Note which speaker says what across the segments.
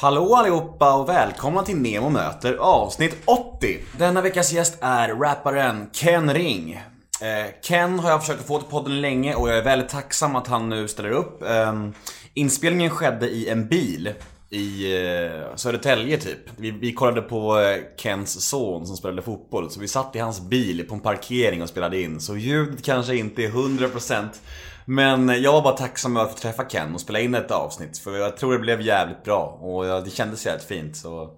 Speaker 1: Hallå allihopa och välkomna till Nemo möter avsnitt 80. Denna veckas gäst är rapparen Ken Ring. Eh, Ken har jag försökt få till podden länge och jag är väldigt tacksam att han nu ställer upp. Eh, inspelningen skedde i en bil i eh, Södertälje typ. Vi, vi kollade på eh, Kens son som spelade fotboll, så vi satt i hans bil på en parkering och spelade in. Så ljudet kanske inte är 100% men jag var bara tacksam över att få träffa Ken och spela in ett avsnitt. För jag tror det blev jävligt bra och det kändes jävligt fint. Så...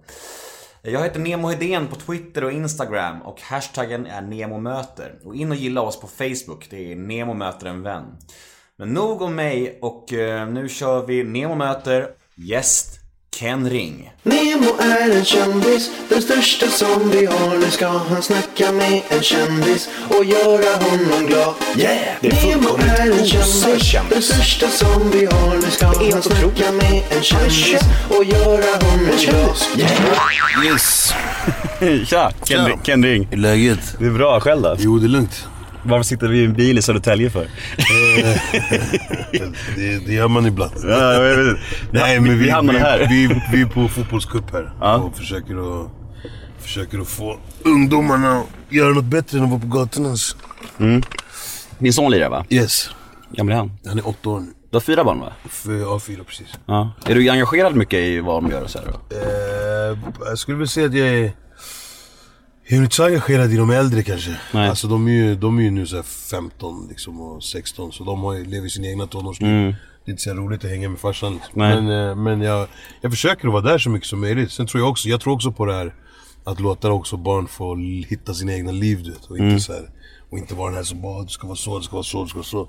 Speaker 1: Jag heter Nemo Hedén på Twitter och Instagram och hashtaggen är NEMOMÖTER. Och in och gilla oss på Facebook, det är Nemo möter en vän. Men nog om mig och eh, nu kör vi Nemo möter gäst Ken Ring.
Speaker 2: Nemo är en kändis, den största som vi har. Nu ska han snacka med en kändis och göra honom glad. Yeah!
Speaker 3: Det är
Speaker 2: Nemo är en kändis, den största som vi har. Nu ska han snacka med en kändis och göra honom glad. Yeah!
Speaker 4: Yes,
Speaker 1: Tja, Ken. Ken Ring.
Speaker 4: hur är läget?
Speaker 1: Det är bra, själv då?
Speaker 4: Jo, det är lugnt.
Speaker 1: Varför sitter vi i en bil i Södertälje för?
Speaker 4: Det, det gör man ibland.
Speaker 1: Ja, jag vet inte.
Speaker 4: Nej, men vi,
Speaker 1: vi hamnade här.
Speaker 4: Vi, vi är på fotbollscup här
Speaker 1: Ja.
Speaker 4: och försöker att, försöker att få ungdomarna att göra något bättre än att vara på gatorna.
Speaker 1: Din son lirar va?
Speaker 4: Yes,
Speaker 1: Gammal är han?
Speaker 4: han är åtta år nu.
Speaker 1: Du har fyra barn va?
Speaker 4: Ja, fyra precis.
Speaker 1: Ja. Är du engagerad mycket i vad de gör och så här då?
Speaker 4: Eh, jag skulle väl säga att jag är... Jag är inte så engagerad i de äldre kanske.
Speaker 1: Nej.
Speaker 4: Alltså de är ju, de är ju nu så här 15 liksom och 16 så de har lever sina egna tonårsliv. Det är inte så roligt att hänga med farsan liksom. Men, eh, men jag, jag försöker att vara där så mycket som möjligt. Sen tror jag också, jag tror också på det här att låta också barn få hitta sina egna liv du vet. Och inte så här, och inte vara den här som bara, du ska vara så, du ska vara så, du ska vara så.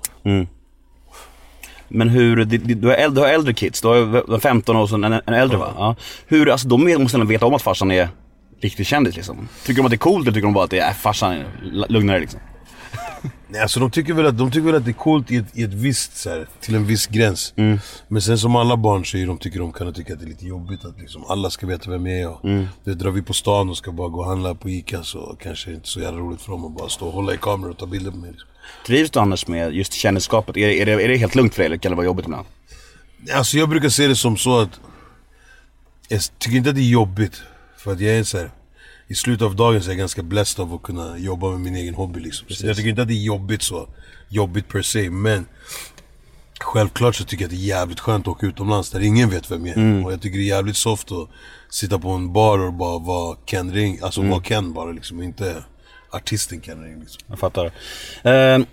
Speaker 1: Men hur, du, har äldre, du har äldre kids, du har du har 15 och så en, en äldre va? Ja. Hur, alltså de måste ändå veta om att farsan är riktig kändis liksom. Tycker de att det är coolt eller tycker de bara att det är, äh, farsan är l- lugnare liksom?
Speaker 4: Nej, alltså de tycker väl att, de tycker väl att det är coolt i ett, i ett visst, så här, till en viss gräns.
Speaker 1: Mm.
Speaker 4: Men sen som alla barn så är de, tycker de kan tycka att det är lite jobbigt att liksom, alla ska veta vem jag är. Och,
Speaker 1: Mm.
Speaker 4: det, drar vi på stan och ska bara gå och handla på Ica så kanske det inte är så jävla roligt för dem att bara stå och hålla i kameran och ta bilder på mig. Liksom.
Speaker 1: Trivs du annars med just kändisskapet? Är, det- är, det, är det helt lugnt för dig eller kan det vara jobbigt ibland?
Speaker 4: Alltså jag brukar se det som så att jag tycker inte att det är jobbigt. För att jag är så här, i slutet av dagen så är jag ganska blessed av att kunna jobba med min egen hobby liksom. Så jag tycker inte att det är jobbigt så, jobbigt per se, men Självklart så tycker jag att det är jävligt skönt att åka utomlands där ingen vet vem jag är. Och jag tycker det är jävligt soft att sitta på en bar och bara vara Ken Ring, alltså vara Ken bara liksom, inte artisten Ken Ring liksom.
Speaker 1: Jag fattar. Jag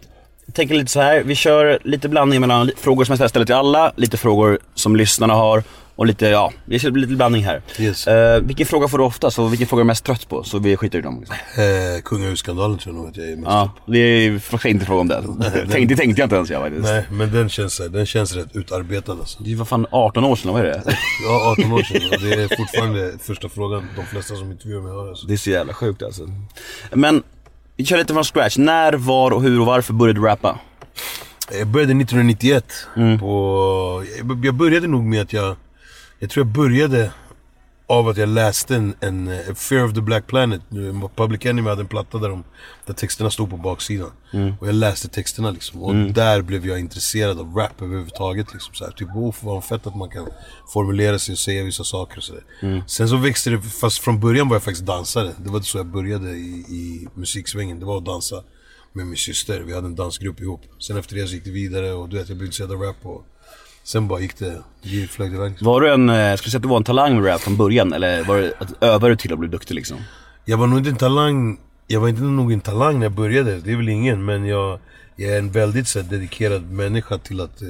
Speaker 1: tänker lite så här. vi kör lite blandning mellan frågor som jag ställer till alla, lite frågor som lyssnarna har och lite, ja, vi kör lite blandning här.
Speaker 4: Yes.
Speaker 1: Eh, vilken fråga får du oftast och vilken fråga är du mest trött på? Så vi skiter i dem. Liksom.
Speaker 4: Eh, Kungahusskandalen tror jag nog att jag är mest
Speaker 1: Ja, det är inte fråga om det. Tänkte, det tänkte jag inte ens jag faktiskt.
Speaker 4: Nej, men den känns, den känns rätt utarbetad alltså.
Speaker 1: Det var fan 18 år sedan, vad är det?
Speaker 4: Ja, 18 år sedan. och Det är fortfarande första frågan de flesta som intervjuar mig har. Alltså.
Speaker 1: Det är så jävla sjukt alltså. Men, vi kör lite från scratch. När, var, och hur och varför började du rappa?
Speaker 4: Jag började 1991. På, jag- jag började nog med att jag... Jag tror jag började av att jag läste en, en eh, Fear of the Black Planet. Public Enemy hade en platta där, de, där texterna stod på baksidan. Och jag läste texterna liksom. Och där blev jag intresserad av rap överhuvudtaget. Liksom, så här. Typ, oh, vad fett att man kan formulera sig och säga vissa saker och sådär. Sen så växte det, fast från början var jag faktiskt dansare. Det var så jag började i, i musiksvängen. Det var att dansa med min syster. Vi hade en dansgrupp ihop. Sen efter det så gick det vidare och du vet, jag blev intresserad av rap. Och sen bara gick det, det flög iväg. liksom.
Speaker 1: Var du en, eh, skulle du säga att du var en talang med rap från början? Eller var det att övade du till att bli duktig liksom?
Speaker 4: Jag var nog inte en talang, jag var inte nog en talang när jag började, det är väl ingen men jag, jag är en väldigt så dedikerad människa till att eh,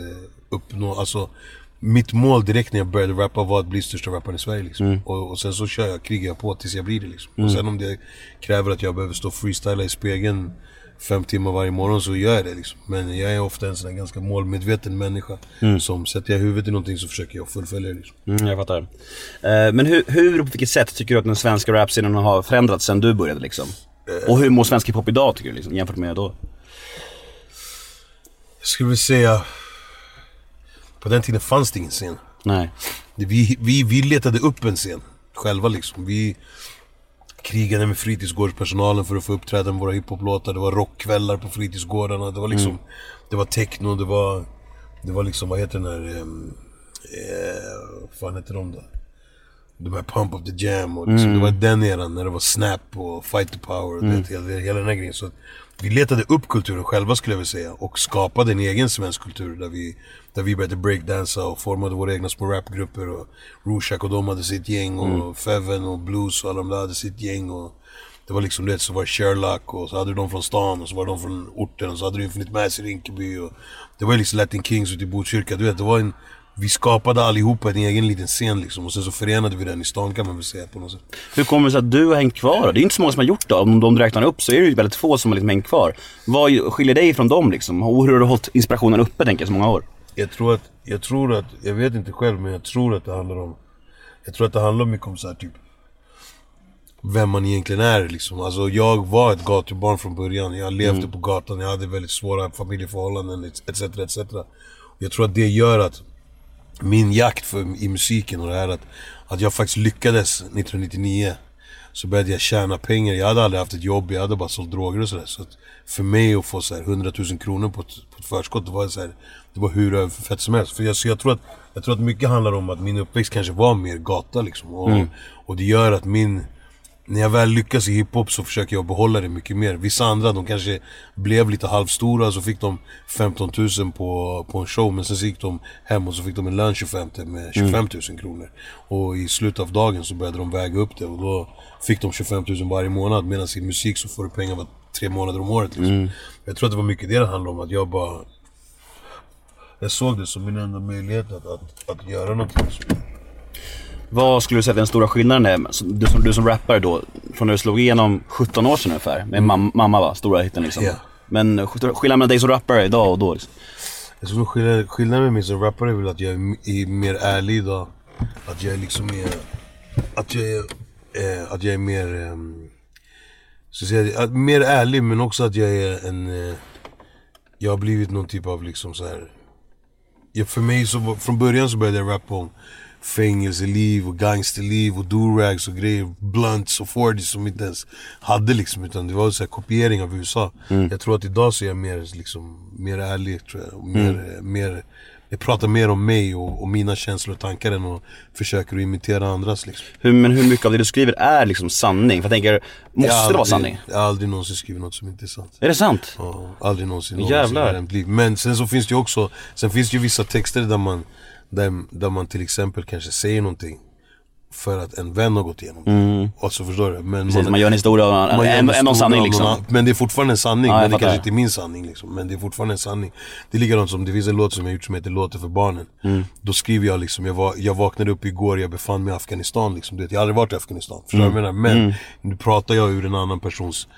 Speaker 4: uppnå, alltså mitt mål direkt när jag började rappa var att bli största rapparen i Sverige liksom. och, och sen så kör jag, krigar jag på tills jag blir det liksom. Och sen om det kräver att jag behöver stå och freestyla i spegeln fem timmar varje morgon så gör jag det liksom. Men jag är ofta en sån här ganska målmedveten människa. Som sätter jag huvudet i någonting så försöker jag fullfölja det liksom.
Speaker 1: Mm, jag fattar. Eh, men hur, hur och på vilket sätt tycker du att den svenska rapscenen har förändrats sen du började liksom? Och hur mår svensk hiphop idag tycker du liksom, jämfört med då?
Speaker 4: Jag skulle vilja säga... På den tiden fanns det ingen scen.
Speaker 1: Nej.
Speaker 4: Vi, vi, vi letade upp en scen själva liksom. Vi krigade med fritidsgårdspersonalen för att få uppträda med våra hiphop-låtar. Det var rockkvällar på fritidsgårdarna. Det var liksom... Det var techno, det var... Det var liksom, vad heter den här... Um, eh, vad fan heter de då? de här Pump of the Jam och liksom, det var den eran när det var Snap och Fight the Power och det, hela, hela den här grejen. Så vi letade upp kulturen själva skulle jag vilja säga och skapade en egen svensk kultur där vi, där vi började breakdansa och formade våra egna små rapgrupper och Rushak och de hade sitt gäng och Feven och Blues och alla de där hade sitt gäng och det var liksom det, så var det Sherlock och så hade du de från stan och så var det de från orten och så hade du Infinite Mass i Rinkeby och Det var liksom Latin Kings ute i Botkyrka, du vet det var en Vi skapade allihopa en egen liten scen liksom och sen så förenade vi den i stan kan man väl säga på något sätt
Speaker 1: Hur kommer det sig att du har hängt kvar då? Det är inte så många som har gjort det. Om de räknar upp så är det ju väldigt få som har liksom hängt kvar. Vad skiljer dig från dem liksom? Och hur har du hållit inspirationen uppe tänker jag så många år?
Speaker 4: Jag tror att, jag tror att, jag vet inte själv men jag tror att det handlar om Jag tror att det handlar mycket om så här, typ Vem man egentligen är liksom. Alltså jag var ett gatubarn från början. Jag levde på gatan, jag hade väldigt svåra familjeförhållanden etc. etc. Jag tror att det gör att min jakt för, i musiken och det här att, att jag faktiskt lyckades 1999 Så började jag tjäna pengar, jag hade aldrig haft ett jobb, jag hade bara sålt droger och sådär. Så att för mig att få så här 100 000 kronor på ett, på ett förskott, det var så här, Det var hur fett som helst. För jag, så jag, tror att, jag tror att mycket handlar om att min uppväxt kanske var mer gata liksom. Och, och det gör att min när jag väl lyckas i hiphop så försöker jag behålla det mycket mer. Vissa andra de kanske blev lite halvstora så fick de 15 000 på, på en show men sen så gick de hem och så fick de en lön 25 med 25 000 kronor. Och i slutet av dagen så började de väga upp det och då fick de 25 000 varje månad medan i musik så får du pengar var tre månader om året liksom. Jag tror att det var mycket det det handlade om, att jag bara jag såg det som min enda möjlighet att, att, att göra någonting.
Speaker 1: Vad skulle du säga att den stora skillnaden är, du som, du som rappare då, från när du slog igenom 17 år sedan ungefär, med mam, mamma va, stora hitten liksom.
Speaker 4: Ja.
Speaker 1: Men skillnaden mellan dig som rappare idag och då liksom.
Speaker 4: Jag tror skillnaden, skillnaden med mig som rappare är väl att jag är, är mer ärlig idag. Att jag är liksom mer... Att jag är, eh, att jag är mer... ehm, så att säga, att, mer ärlig men också att jag är en... Eh, jag har blivit någon typ av liksom så här. Ja, för mig så, från början så började jag rappa om fängelseliv och gangsterliv och do-rags och grejer, blunts och 40 som inte ens hade liksom utan det var så här kopiering av USA. Jag tror att idag så är jag mer liksom, mer ärlig tror jag. Mer, eh, mer, jag pratar mer om mig och, och mina känslor och tankar än och försöker att imitera andras liksom.
Speaker 1: Hur, men hur mycket av det du skriver är liksom sanning? För jag tänker, måste
Speaker 4: Jag har
Speaker 1: det vara
Speaker 4: aldrig-
Speaker 1: sanning?
Speaker 4: Jag har aldrig någonsin skrivit något som inte är sant.
Speaker 1: Är det sant?
Speaker 4: Ja, aldrig någonsin,
Speaker 1: Jävlar.
Speaker 4: någonsin liv. Men sen så finns det ju också, sen finns det ju vissa texter där man, där, där man till exempel kanske säger någonting för att en vän har gått igenom det. Och så förstår du? Men
Speaker 1: Precis, man gör en historia, av-
Speaker 4: man
Speaker 1: en,
Speaker 4: en
Speaker 1: en, en sanning liksom.
Speaker 4: annan. Men det är fortfarande en sanning,
Speaker 1: Ja, jag
Speaker 4: men det kanske inte är min sanning liksom. Men det är fortfarande en sanning. Det är likadant som, det finns en låt som jag gjort som heter Låter för barnen.
Speaker 1: Mm.
Speaker 4: Då skriver jag liksom, jag, var, jag vaknade upp igår, jag befann mig i Afghanistan liksom. Du vet, jag har aldrig varit i Afghanistan, förstår du vad jag
Speaker 1: Mm.
Speaker 4: menar? Men nu pratar jag ur en annan persons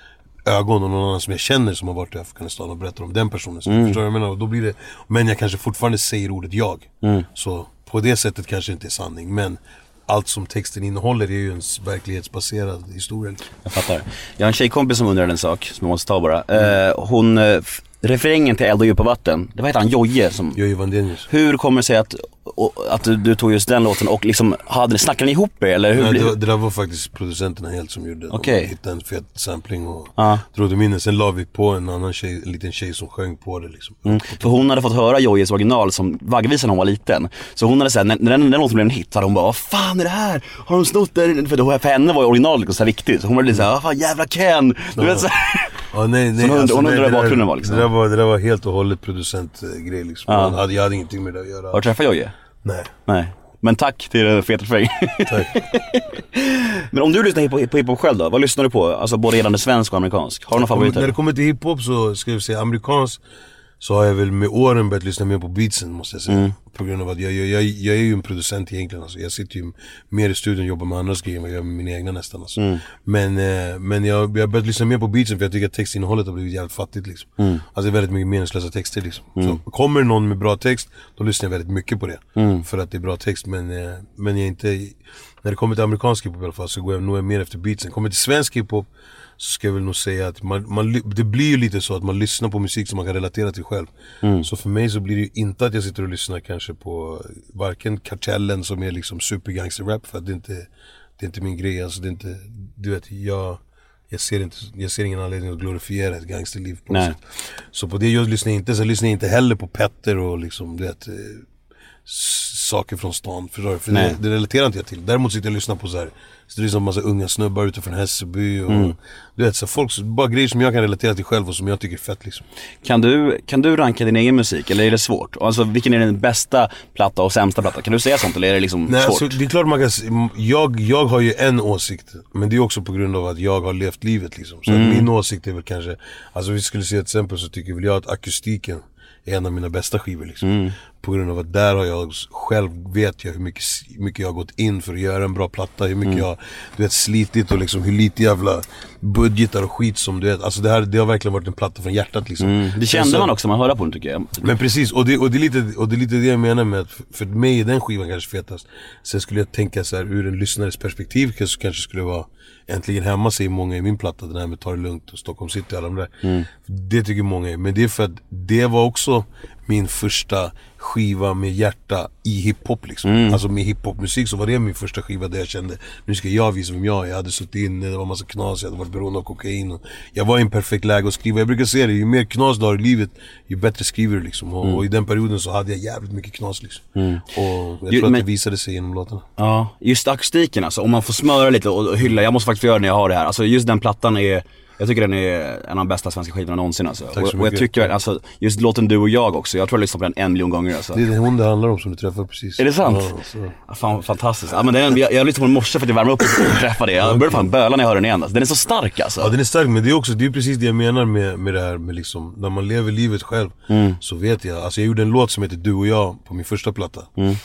Speaker 4: ögon och någon annan som jag känner som har varit i Afghanistan och berättar om den personen.
Speaker 1: Mm.
Speaker 4: Förstår du vad jag menar? Och då blir det, men jag kanske fortfarande säger ordet jag.
Speaker 1: Mm.
Speaker 4: Så på det sättet kanske inte är sanning, men allt som texten innehåller är ju en verklighetsbaserad historia.
Speaker 1: Jag fattar. Jag har en tjejkompis som undrar en sak som jag måste ta bara. Eh, hon, eh, refrängen till Eld och djupa vatten, det var heter han Jojje som
Speaker 4: är Vandenius.
Speaker 1: Hur kommer det sig att, och, att du, du tog just den låten och liksom, hade, snackade ni ihop er eller hur
Speaker 4: Nej, det, var- det där var faktiskt producenterna helt som gjorde.
Speaker 1: Okej.
Speaker 4: De hittade en fet sampling och
Speaker 1: Ja.
Speaker 4: drog dem in den. Sen la vi på en annan tjej, en liten tjej som sjöng på det liksom.
Speaker 1: För hon hade fått höra Jojjes original som vaggvisan när hon var liten. Så hon hade såhär, när, när den, den låten blev en hit så hade hon bara, vad fan är det här? Har de snott det? För, då, för henne var ju original liksom så viktigt. Så hon var lite såhär, vad fan jävla Ken. Du vet, så här.
Speaker 4: Ja, nej, nej,
Speaker 1: hon undrar- hon undrar
Speaker 4: det
Speaker 1: vad bakgrunden var, liksom.
Speaker 4: Det där var, det där var helt och hållet producentgrej liksom. Jag, hade, jag hade ingenting med det att göra.
Speaker 1: Har du träffat Jojje?
Speaker 4: Nej,
Speaker 1: Nej. Men tack till feta refräng.
Speaker 4: tack.
Speaker 1: Men om du lyssnar på, på hiphop själv då, vad lyssnar du på? Alltså både gällande svensk och amerikansk. Har du några
Speaker 4: När det kommer till hiphop så ska jag säga amerikansk så har jag väl med åren börjat lyssna mer på beatsen måste jag säga.
Speaker 1: Mm.
Speaker 4: På grund av att jag, jag, jag, jag är ju en producent egentligen alltså. Jag sitter ju mer i studion och jobbar med andras grejer än vad jag gör med mina egna nästan alltså.
Speaker 1: Mm.
Speaker 4: Men, eh, men jag, jag har börjat lyssna mer på beatsen för jag tycker att textinnehållet har blivit jävligt fattigt liksom.
Speaker 1: Mm.
Speaker 4: Alltså det är väldigt mycket meningslösa texter liksom. Så kommer någon med bra text, då lyssnar jag väldigt mycket på det.
Speaker 1: Mm.
Speaker 4: För att det är bra text men, eh, men jag är inte När det kommer till amerikansk hiphop i alla fall så går jag nog mer efter beatsen. Kommer till svensk hiphop så ska jag väl nog säga att man, man, det blir ju lite så att man lyssnar på musik som man kan relatera till själv. Så för mig så blir det ju inte att jag sitter och lyssnar kanske på varken Kartellen som är liksom supergangster-rap för att det är inte det är inte min grej. Alltså det är inte, du vet, jag, jag, ser inte, jag ser ingen anledning att glorifiera ett gangsterliv på
Speaker 1: Nej.
Speaker 4: sätt. Så på det jag lyssnar jag inte. Sen lyssnar jag inte heller på Petter och liksom, du vet, eh, saker från stan. Förstår du? För det, det relaterar inte jag till. Däremot sitter jag och lyssnar på så här. Så det är som massa unga snubbar utifrån Hässelby och
Speaker 1: Mm.
Speaker 4: du vet så folk, bara grejer som jag kan relatera till själv och som jag tycker är fett liksom.
Speaker 1: Kan du, kan du ranka din egen musik eller är det svårt? Alltså vilken är din bästa platta och sämsta platta? Kan du säga sånt eller är det liksom
Speaker 4: Nej,
Speaker 1: svårt?
Speaker 4: alltså, det är klart man kan, jag, jag har ju en åsikt, men det är också på grund av att jag har levt livet liksom. Så
Speaker 1: Mm.
Speaker 4: min åsikt är väl kanske, alltså vi skulle se ett exempel så tycker väl jag att akustiken är en av mina bästa skivor liksom.
Speaker 1: Mm.
Speaker 4: På grund av att där har jag själv, vet jag hur mycket, mycket jag har gått in för att göra en bra platta, hur
Speaker 1: Mm.
Speaker 4: mycket jag du vet, slitit och liksom hur lite jävla budgetar och skit som du vet. Alltså det här, det har verkligen varit en platta från hjärtat liksom.
Speaker 1: Mm. Det kände
Speaker 4: så-
Speaker 1: man också man hörde på den tycker jag.
Speaker 4: men precis, och det, och, det är lite, och det är lite det jag menar med att för mig är den skivan kanske fetast. Sen skulle jag tänka så här ur en lyssnares perspektiv kanske, kanske skulle vara Äntligen hemma säger många i min platta, den här med Ta det lugnt och Stockholm city och alla de där. Det tycker många är, men det är för att det var också min första skiva med hjärta i hiphop liksom. Alltså med hiphopmusik så var det min första skiva där jag kände Nu ska jag visa vem jag är. Jag hade suttit inne, det var massa knas, jag hade varit beroende av kokain och Jag var i en perfekt läge att skriva. Jag brukar säga det, ju mer knas du har i livet Ju bättre skriver du liksom. Och, och i den perioden så hade jag jävligt mycket knas liksom. Och jag tror att
Speaker 1: men-
Speaker 4: det visade sig genom låtarna.
Speaker 1: Ja, just akustiken alltså. Om man får smöra lite och och hylla, jag måste faktiskt få göra det när jag har det här. Alltså just den plattan är, jag tycker den är en av de bästa svenska skivorna någonsin alltså.
Speaker 4: så
Speaker 1: och, och jag
Speaker 4: mycket.
Speaker 1: tycker alltså, just låten Du och jag också, jag tror jag lyssnat på den en miljon gånger alltså.
Speaker 4: Det är hon det handlar om som du träffar precis.
Speaker 1: Är det sant?
Speaker 4: Ja, så.
Speaker 1: Ja, fan fantastiskt. Ja, men den, jag, jag lyssnade på den morse för att jag värmde upp och träffade det. Jag började fan böla när jag hörde den igen alltså. Den är så stark alltså.
Speaker 4: Ja den är stark men det är också, det är precis det jag menar med, med det här med liksom När man lever livet själv Så vet jag, alltså jag gjorde en låt som heter Du och jag på min första platta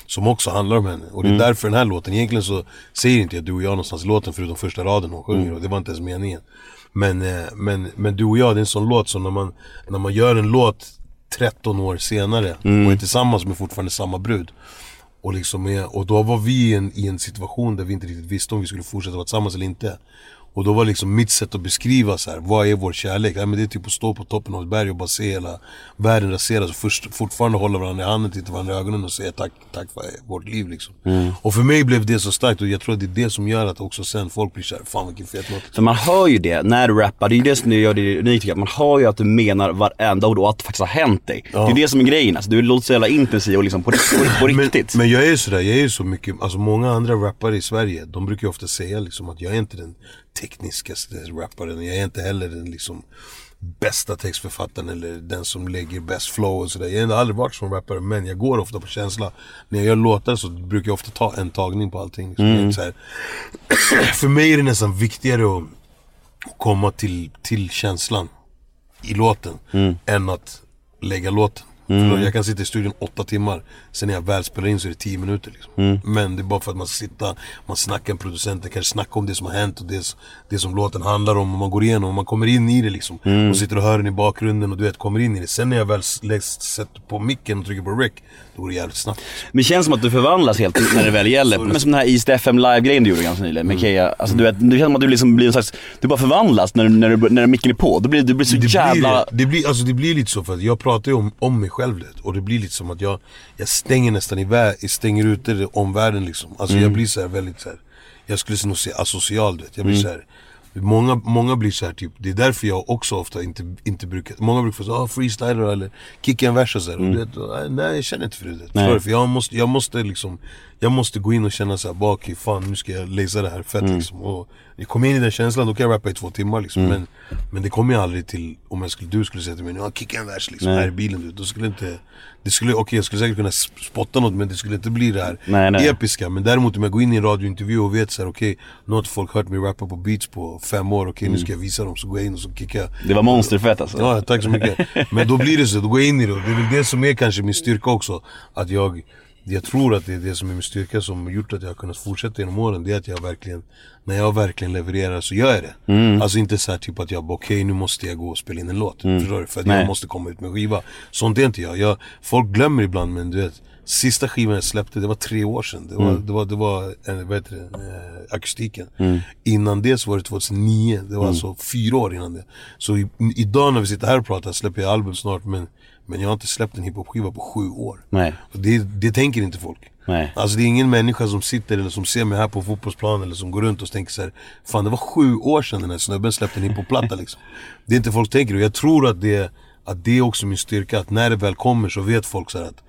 Speaker 4: Som också handlar om henne och det är därför den här låten, egentligen så säger inte jag du och jag någonstans i låten förutom första raden hon sjunger och det var inte ens meningen men, eh, men, men du och jag, det är en sån låt som när man, när man gör en låt 13 år senare och är tillsammans med fortfarande samma brud och, liksom och då var vi i en, i en situation där vi inte riktigt visste om vi skulle fortsätta vara tillsammans eller inte. Och då var liksom mitt sätt att beskriva så här, vad är vår kärlek? Ja, men det är typ att stå på toppen av ett berg och bara se hela världen raseras och först, fortfarande hålla varandra i handen, titta varandra i ögonen och säga tack, tack för vårt liv liksom. Och för mig blev det så starkt och jag tror att det är det som gör att också sen folk blir såhär, fan vilken fet låt.
Speaker 1: För man hör ju det när du rappar, det är ju det som gör det unikt. Man hör ju att du menar varenda ord och att det faktiskt har hänt dig. Det är det som är grejen alltså. Du låter så jävla intensiv och liksom på, på, på riktigt.
Speaker 4: Men, men jag är ju sådär, jag är ju så mycket, alltså många andra rappare i Sverige, de brukar ju ofta säga liksom att jag är inte den tekniskaste rapparen, jag är inte heller den liksom bästa textförfattaren eller den som lägger bäst flow och sådär. Jag har aldrig varit som rappare men jag går ofta på känsla. När jag gör låtar så brukar jag ofta ta en tagning på allting. Liksom. Här. För mig är det nästan viktigare att komma till, till känslan i låten än att lägga låten. För jag kan sitta i studion åtta timmar, sen när jag väl spelar in så är det tio minuter. Liksom. Men det är bara för att man sitter, man snackar med producenten, kanske snackar om det som har hänt och det, det som låten handlar om. Och man går igenom och man kommer in i det liksom. Och sitter och hör den i bakgrunden och du vet, kommer in i det. Sen när jag väl sätter på micken och trycker på rec, då går det jävligt snabbt.
Speaker 1: Men det känns som att du förvandlas helt när det väl gäller. Men som den här East FM live-grejen du gjorde ganska nyligen med Keyya. Alltså du vet, det känns som att du liksom blir en slags, du bara förvandlas när, när, du, när micken är på. Du blir, du blir så
Speaker 4: det
Speaker 1: jävla...
Speaker 4: Blir, det, blir, alltså det blir lite så för att jag pratar ju om, om mig själv det, och det blir lite som att jag, jag stänger nästan iväg, jag stänger ute det, omvärlden liksom. Alltså jag blir så här väldigt så här, jag skulle nog säga asocial du vet. Jag blir så här, Många, många blir så här typ, det är därför jag också ofta inte, inte brukar, många brukar säga ah, freestyler eller kicka en vers och så här. Och du vet, och, nej jag känner inte för det. Du? För jag måste, jag måste liksom, jag måste gå in och känna såhär, bak fan nu ska jag läsa det här fett liksom. Och jag kommer in i den känslan, då kan jag rappa i två timmar liksom. Men, men det kommer jag aldrig till, om jag skulle, du skulle säga till mig, ja kicka en vers liksom, här i bilen du. Då skulle inte, det skulle, okej jag skulle säkert kunna sp- spotta något men det skulle inte bli det här
Speaker 1: Nej, nej.
Speaker 4: episka. Men däremot om jag går in i en radiointervju och vet såhär, okej nu har folk hört mig rappa på beats på fem år, okej nu ska jag visa dem. Så går jag in och så kickar jag.
Speaker 1: Det var monsterfett alltså.
Speaker 4: Ja, tack så mycket. Men då blir det så, då går jag in i det. Och det är väl det som är kanske min styrka också. Att jag, jag tror att det är det som är min styrka som har gjort att jag har kunnat fortsätta genom åren. Det är att jag verkligen, när jag verkligen levererar så gör jag det. Alltså inte så här typ att jag bara, okej nu måste jag gå och spela in en låt. Förstår du? För att
Speaker 1: Nej.
Speaker 4: jag måste komma ut med skiva. Sånt är inte jag. jag. Folk glömmer ibland men du vet. Sista skivan jag släppte, det var tre år sedan. Det var, det var, det var eh, vad heter det, eh, akustiken. Innan det så var det 2009. Det var alltså fyra år innan det. Så i, idag när vi sitter här och pratar släpper jag album snart men, men jag har inte släppt en hiphop-skiva på sju år.
Speaker 1: Nej.
Speaker 4: Det, det tänker inte folk.
Speaker 1: Nej.
Speaker 4: Alltså det är ingen människa som sitter eller som ser mig här på fotbollsplanen eller som går runt och tänker så här, Fan det var sju år sedan den här snubben släppte en hiphop-platta liksom. Det är inte folk tänker och jag tror att det, att det är också min styrka, att när det väl kommer så vet folk så att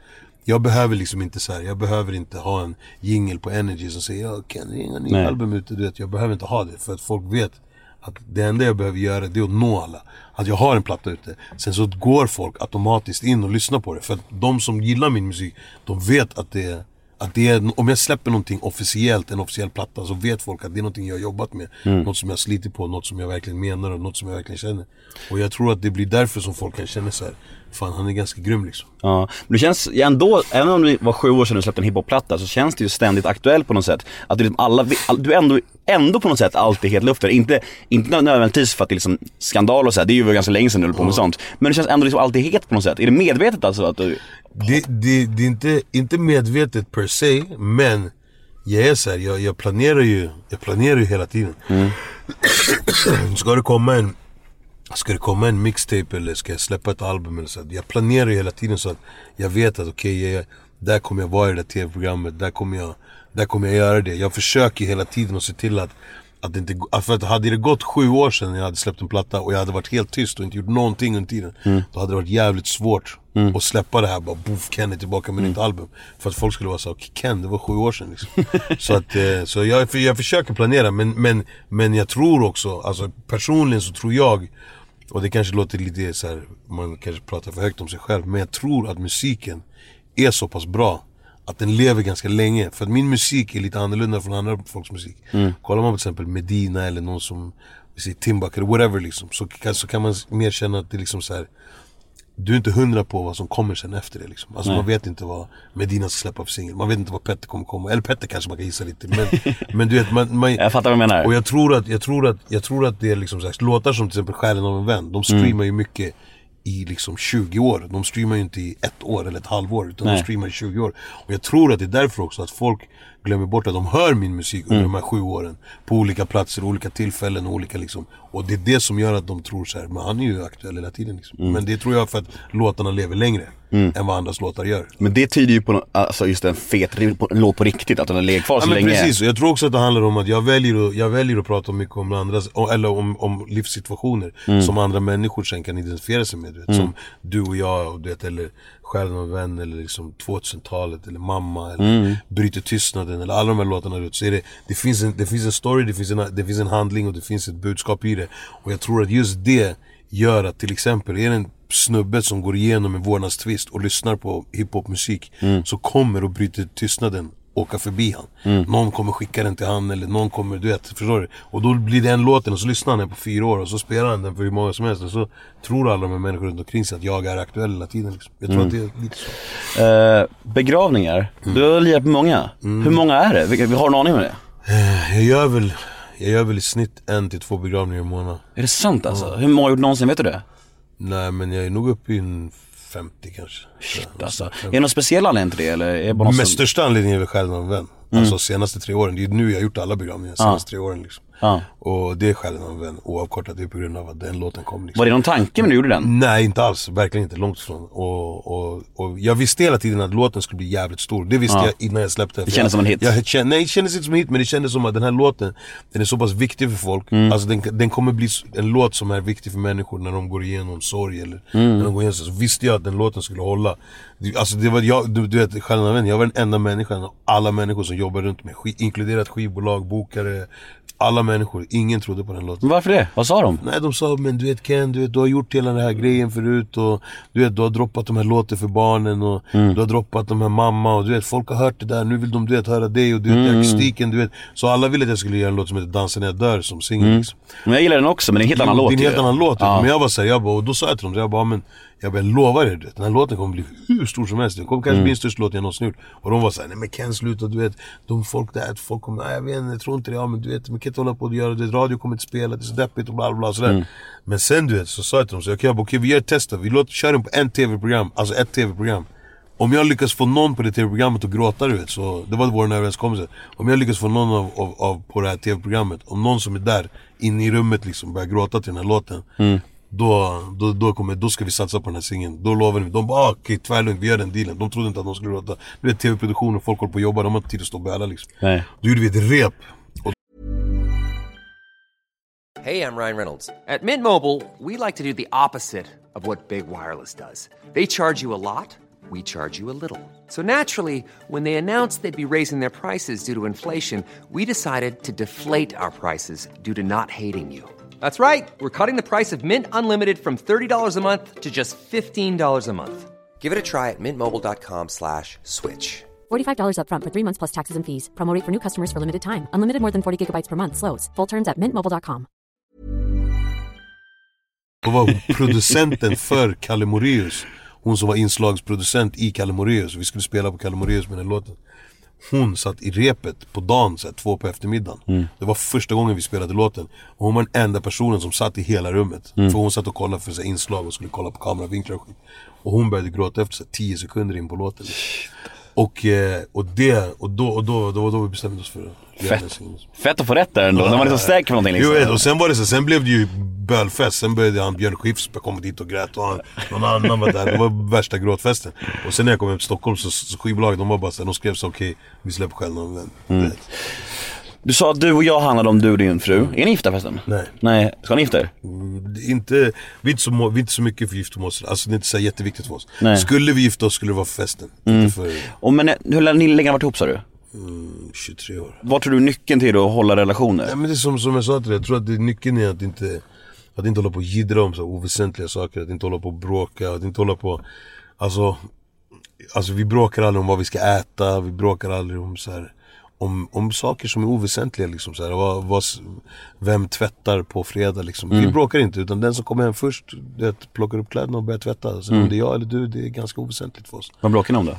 Speaker 4: Jag behöver liksom inte så här, jag behöver inte ha en jingle på Energy som säger ja, Ken Ring har ny album ute. Du vet, jag behöver inte ha det för att folk vet att det enda jag behöver göra det är att nå alla. Att jag har en platta ute. Sen så går folk automatiskt in och lyssnar på det. För att de som gillar min musik, de vet att det är att det är, om jag släpper någonting officiellt, en officiell platta, så vet folk att det är någonting jag har jobbat med. Något som jag slitit på, något som jag verkligen menar och något som jag verkligen känner. Och jag tror att det blir därför som folk kan känna så här. Fan han är ganska grym liksom.
Speaker 1: Ja, men det känns ja, ändå, även om det var sju år sedan du släppte en hiphop-platta så känns det ju ständigt aktuellt på något sätt. Att du, liksom alla, all- du är ändå, ändå på något sätt alltid helt luften. Inte, inte nödvändigtvis för att det är liksom skandal och så här, det är ju ganska länge sedan du höll på med sånt. Men det känns ändå liksom alltid het på något sätt. Är det medvetet alltså att du,
Speaker 4: Det, det, det är inte, inte medvetet per se, men jag är så här, jag, jag planerar ju, jag planerar ju hela tiden. ska det komma en Ska det komma en mixtape eller ska jag släppa ett album eller så? Jag planerar hela tiden så att jag vet att okej, jag- där kommer jag vara i det där tv-programmet, där kommer jag, där kommer jag göra det. Jag försöker hela tiden att se till att att det inte, för att hade det gått sju år sedan jag hade släppt en platta och jag hade varit helt tyst och inte gjort någonting under tiden Då hade det varit jävligt svårt att släppa det här bara boff, Ken är tillbaka med nytt album. För att folk skulle vara så "Okej, Ken det var sju år sedan liksom. Så att, eh, så jag, jag försöker planera men, men, men jag tror också, alltså personligen så tror jag och det kanske låter lite så här, man kanske pratar för högt om sig själv Men jag tror att musiken är så pass bra att den lever ganska länge. För att min musik är lite annorlunda från andra folks musik. Kollar man på till exempel Medina eller någon som, vi säger Timbuk eller whatever liksom. Så, kan- så kan man mer känna att det är liksom så här. Du är inte hundra på vad som kommer sen efter det liksom. Alltså man vet inte vad Medina ska släppa för singel. Man vet inte vad Petter kommer komma. Eller Petter kanske man kan gissa lite. Men, men du vet, man, man,
Speaker 1: jag fattar vad du menar.
Speaker 4: och jag tror att, jag tror att, jag tror att det är liksom så här, låtar som till exempel Själen av en vän, de streamar ju mycket i liksom 20 år. De streamar ju inte i ett år eller ett halvår utan
Speaker 1: Nej.
Speaker 4: de streamar i 20 år. Och jag tror att det är därför också att folk glömmer bort att de hör min musik under de här sju åren. På olika platser, olika tillfällen och olika liksom. Och det är det som gör att de tror så här, men han är ju aktuell hela tiden liksom. Men det tror jag för att låtarna lever längre än vad andras låtar gör.
Speaker 1: Men det tyder ju på alltså just en fet en låt på riktigt, att den har legat kvar
Speaker 4: Ja
Speaker 1: så
Speaker 4: men
Speaker 1: länge.
Speaker 4: precis, jag tror också att det handlar om att jag väljer att, jag väljer att prata mycket om andras, eller om, om livssituationer som andra människor sen kan identifiera sig med. Du vet, Som du och jag, och du vet, eller Själen av en vän, eller liksom 2000-talet, eller Mamma, eller Bryter tystnaden, eller alla de här låtarna. du Så är det, det, finns en, det finns en story, det finns en, det finns en handling och det finns ett budskap i det. Och jag tror att just det gör att till exempel, är det en snubbe som går igenom en vårdnadstvist och lyssnar på hiphopmusik så kommer och bryter tystnaden åka förbi han. Någon kommer skicka den till han eller någon kommer, du vet, förstår du? Och då blir det en låten och så lyssnar han den på fyra år och så spelar han den för hur många som helst och så tror alla de här människorna runt omkring sig att jag är aktuell hela tiden liksom. Jag tror att det är lite så.
Speaker 1: Eh, begravningar, du har lirat på många. Hur många är det? Vi, vi har en aning om det?
Speaker 4: Jag gör väl, jag gör väl i snitt en till två begravningar i månaden.
Speaker 1: Är det sant alltså? Hur många har gjort någonsin, vet du det?
Speaker 4: Nej men jag är nog uppe i en 50 kanske.
Speaker 1: Shit alltså. Är det någon speciell anledning till det eller? Är det bara
Speaker 4: Men
Speaker 1: som...
Speaker 4: största anledningen är väl en vän. Alltså senaste tre åren, det är nu jag har gjort alla begravningar, senaste tre åren liksom.
Speaker 1: Ja.
Speaker 4: Och det är Själen av en vän, oavkortat, det är på grund av att den låten kom liksom.
Speaker 1: Var det någon tanke när du gjorde den?
Speaker 4: Nej inte alls, verkligen inte, långt ifrån. Och, och, och jag visste hela tiden att låten skulle bli jävligt stor. Det visste
Speaker 1: Ja.
Speaker 4: jag innan jag släppte
Speaker 1: Det kändes som en hit.
Speaker 4: Jag, kände, nej det kändes inte som en hit men det kändes som att den här låten Den är så pass viktig för folk.
Speaker 1: Mm.
Speaker 4: Alltså den, den kommer bli en låt som är viktig för människor när de går igenom sorg eller
Speaker 1: Mm.
Speaker 4: när de går igenom så, så visste jag att den låten skulle hålla. Alltså det var jag, du, du vet, vän, jag var den enda människan av alla människor som jobbar runt mig. Sk- inkluderat skivbolag, bokare, alla människor. Ingen trodde på den låten.
Speaker 1: Varför det? Vad sa de?
Speaker 4: Nej de sa men du vet Ken, du, vet, du har gjort hela den här grejen förut och du vet du har droppat de här låten för barnen och
Speaker 1: Mm.
Speaker 4: du har droppat de här mamma och du vet folk har hört det där, nu vill de du vet höra dig och du vet
Speaker 1: Mm.
Speaker 4: akustiken du vet Så alla ville att jag skulle göra en låt som heter Dansa när jag dör som singel
Speaker 1: Mm.
Speaker 4: liksom.
Speaker 1: Men jag gillar den också, men det är en helt annan låt
Speaker 4: Det är en helt annan låt
Speaker 1: Ja.
Speaker 4: men jag var såhär, jag bara, och då sa jag till dem, jag bara men jag, bara, lovar er, du vet, den här låten kommer bli hur stor som helst Den kommer kanske
Speaker 1: Mm.
Speaker 4: bli den största låten jag någonsin gjort Och de var såhär, nej men Ken sluta du vet De folk där, folk kommer, nej jag vet inte, jag tror inte det, ja men du vet, man kan inte hålla på och göra det Radio kommer inte spela, det är så deppigt och bla bla bla sådär
Speaker 1: Mm.
Speaker 4: Men sen du vet, så sa jag till dem, så, jag bara, okej vi gör ett test då. vi låter, kör den på en tv-program, alltså ett tv-program om jag lyckas få någon på det tv-programmet att gråta du vet, så det var vår överenskommelse Om jag lyckas få någon av, av, av på det här tv-programmet, om någon som är där inne i rummet liksom börjar gråta till den här låten då, då, då, kommer, då ska vi satsa på den här singeln, då lovar vi De bara ah, okej tvärlugnt, vi gör den dealen De trodde inte att de skulle gråta Du vet tv-produktion och folk håller på att jobba, de har inte tid att stå och böla liksom
Speaker 1: Nej.
Speaker 4: Då gjorde vi ett rep och
Speaker 5: Hey, I'm Ryan Reynolds. At Mint Mobile, we like to do the opposite of what Big Wireless does. They charge you a lot, we charge you a little. So naturally, when they announced they'd be raising their prices due to inflation, we decided to deflate our prices due to not hating you. That's right. We're cutting the price of Mint Unlimited from $30 a month to just $15 a month. Give it a try at mintmobile.com slash switch.
Speaker 6: $45 upfront for three months plus taxes and fees. Promo for new customers for limited time. Unlimited more than 40 gigabytes per month. Slows. Full terms at mintmobile.com.
Speaker 4: Då var producenten för Kalle Moraeus. Hon som var inslagsproducent i Kalle Moraeus. Vi skulle spela på Kalle Moraeus med den låten. Hon satt i repet på dagen, så här, två på eftermiddagen. Det var första gången vi spelade låten. Och hon var den enda personen som satt i hela rummet. För hon satt och kollade för så här, inslag och skulle kolla på kameravinklar och skit. Och hon började gråta efter så här, 10 sekunder in på låten. Och, eh, och det, och då, och då, då, då vi bestämde oss för
Speaker 1: Fett. Fett att få rätt där ändå, när man är så säker på någonting
Speaker 4: Jo,
Speaker 1: liksom.
Speaker 4: vet, och sen var det så, sen blev det ju bölfest. Sen började han Björn Skifs komma dit och grät och han, någon annan var där. Det var värsta gråtfesten. Och sen när jag kom hem till Stockholm så, så skivbolaget de var bara såhär, de skrev så okej, vi släpper själv någon vän.
Speaker 1: Mm.
Speaker 4: Du
Speaker 1: sa att du och jag handlade om du och din fru. Är ni gifta förresten?
Speaker 4: Nej.
Speaker 1: Nej, ska ni gifta er?
Speaker 4: Är Inte, vi, är inte så, vi är inte så mycket för oss. Alltså det är inte så jätteviktigt för oss.
Speaker 1: Nej. Mm.
Speaker 4: Skulle vi gifta oss skulle det vara för festen. Inte för
Speaker 1: Och men hur länge har ni varit ihop sa du?
Speaker 4: 23 år.
Speaker 1: Vad tror du är nyckeln till att hålla relationer?
Speaker 4: Nej, men det är som, som jag sa till dig, jag tror att det, nyckeln är att inte, att inte hålla på och jiddra om så oväsentliga saker. Att inte hålla på och bråka, att inte hålla på... Alltså, alltså vi bråkar aldrig om vad vi ska äta, vi bråkar aldrig om så här, om, om saker som är oväsentliga liksom så här, vad, vad, Vem tvättar på fredag liksom. Vi bråkar inte utan den som kommer hem först, vet, plockar upp kläderna och börjar tvätta. Sen om det är jag eller du, det är ganska oväsentligt för oss.
Speaker 1: Vad bråkar ni om då?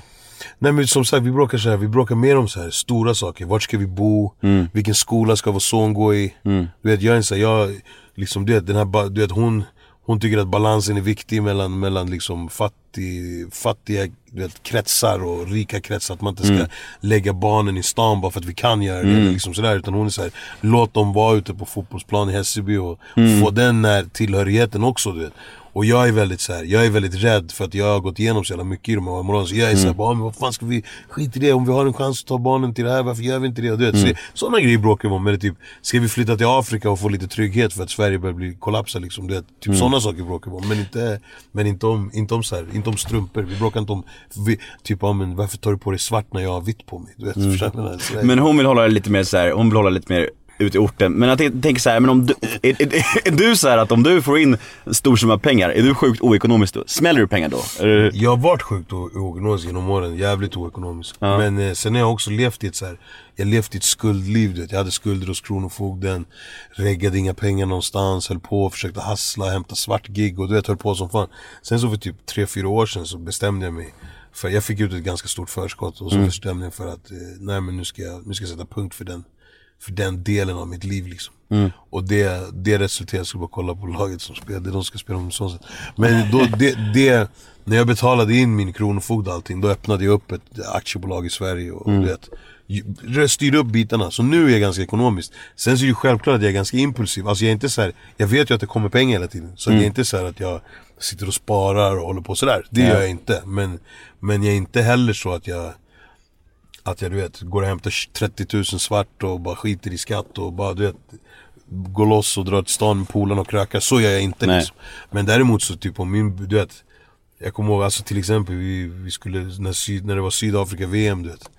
Speaker 4: Nej men som sagt, vi bråkar så här, vi bråkar mer om så här stora saker. Vart ska vi bo? Vilken skola ska vår son gå i? Du vet, jag är så här, jag, liksom du vet, den här, du vet hon, hon tycker att balansen är viktig mellan, mellan liksom fattig, fattiga du vet, kretsar och rika kretsar. Att man inte ska lägga barnen i stan bara för att vi kan göra det. Eller liksom sådär. Utan hon är så här, låt dem vara ute på fotbollsplan i Hässelby och få den här tillhörigheten också. Du vet. Och jag är väldigt så här, jag är väldigt rädd för att jag har gått igenom så jävla mycket i de här områdena. Så jag är såhär, bara, men vad fan ska vi, skit i det. Om vi har en chans att ta barnen till det här, varför gör vi inte det? Och Du vet, så, sådana grejer bråkar vi om. Är typ, ska vi flytta till Afrika och få lite trygghet för att Sverige börjar bli kollapsa liksom. Du vet, typ sådana saker bråkar vi om. Men inte, men inte om, inte om så här, inte om strumpor. Vi bråkar inte om, vi, typ, ja, men varför tar du på dig svart när jag har vitt på mig? Du vet, där-
Speaker 1: Men hon vill hålla det lite mer så här, hon vill hålla lite mer ut i orten. Men jag tänker tänk så här, men om du, är, är, är du så att om du får in en stor summa pengar, är du sjukt oekonomisk då? Smäller du pengar då?
Speaker 4: Jag har varit sjukt oekonomisk genom åren, jävligt oekonomisk. Men eh, sen har jag också levt i ett så här, jag har levt i ett skuldliv vet. Jag hade skulder hos Kronofogden, reggade inga pengar någonstans, höll på, försökte hassla, hämta svart gig och du vet, höll på som fan. Sen så för typ 3-4 år sedan så bestämde jag mig för jag fick ut ett ganska stort förskott och så bestämde jag för att, eh, nej men nu ska jag, nu ska jag sätta punkt för den för den delen av mitt liv liksom. Och det, det resulterar, jag skulle bara kolla på laget som är de ska spela om så sätt. Men då, det, det, när jag betalade in min kronofogde och allting, då öppnade jag upp ett aktiebolag i Sverige och du vet, ju- styrde upp bitarna. Så nu är jag ganska ekonomisk. Sen så är det självklart att jag är ganska impulsiv. Alltså jag är inte så här, jag vet ju att det kommer pengar hela tiden. Så jag är inte så att jag sitter och sparar och håller på sådär. Det gör jag inte. Men, men jag är inte heller så att jag att jag du vet, går och hämtar 30 000 svart och bara skiter i skatt och bara du vet Går loss och drar till stan med polarna och krökar, så gör jag inte
Speaker 1: Nej.
Speaker 4: liksom. Men däremot så typ om min, du vet Jag kommer ihåg alltså till exempel vi, vi skulle, när, syd, när det var Sydafrika-VM du vet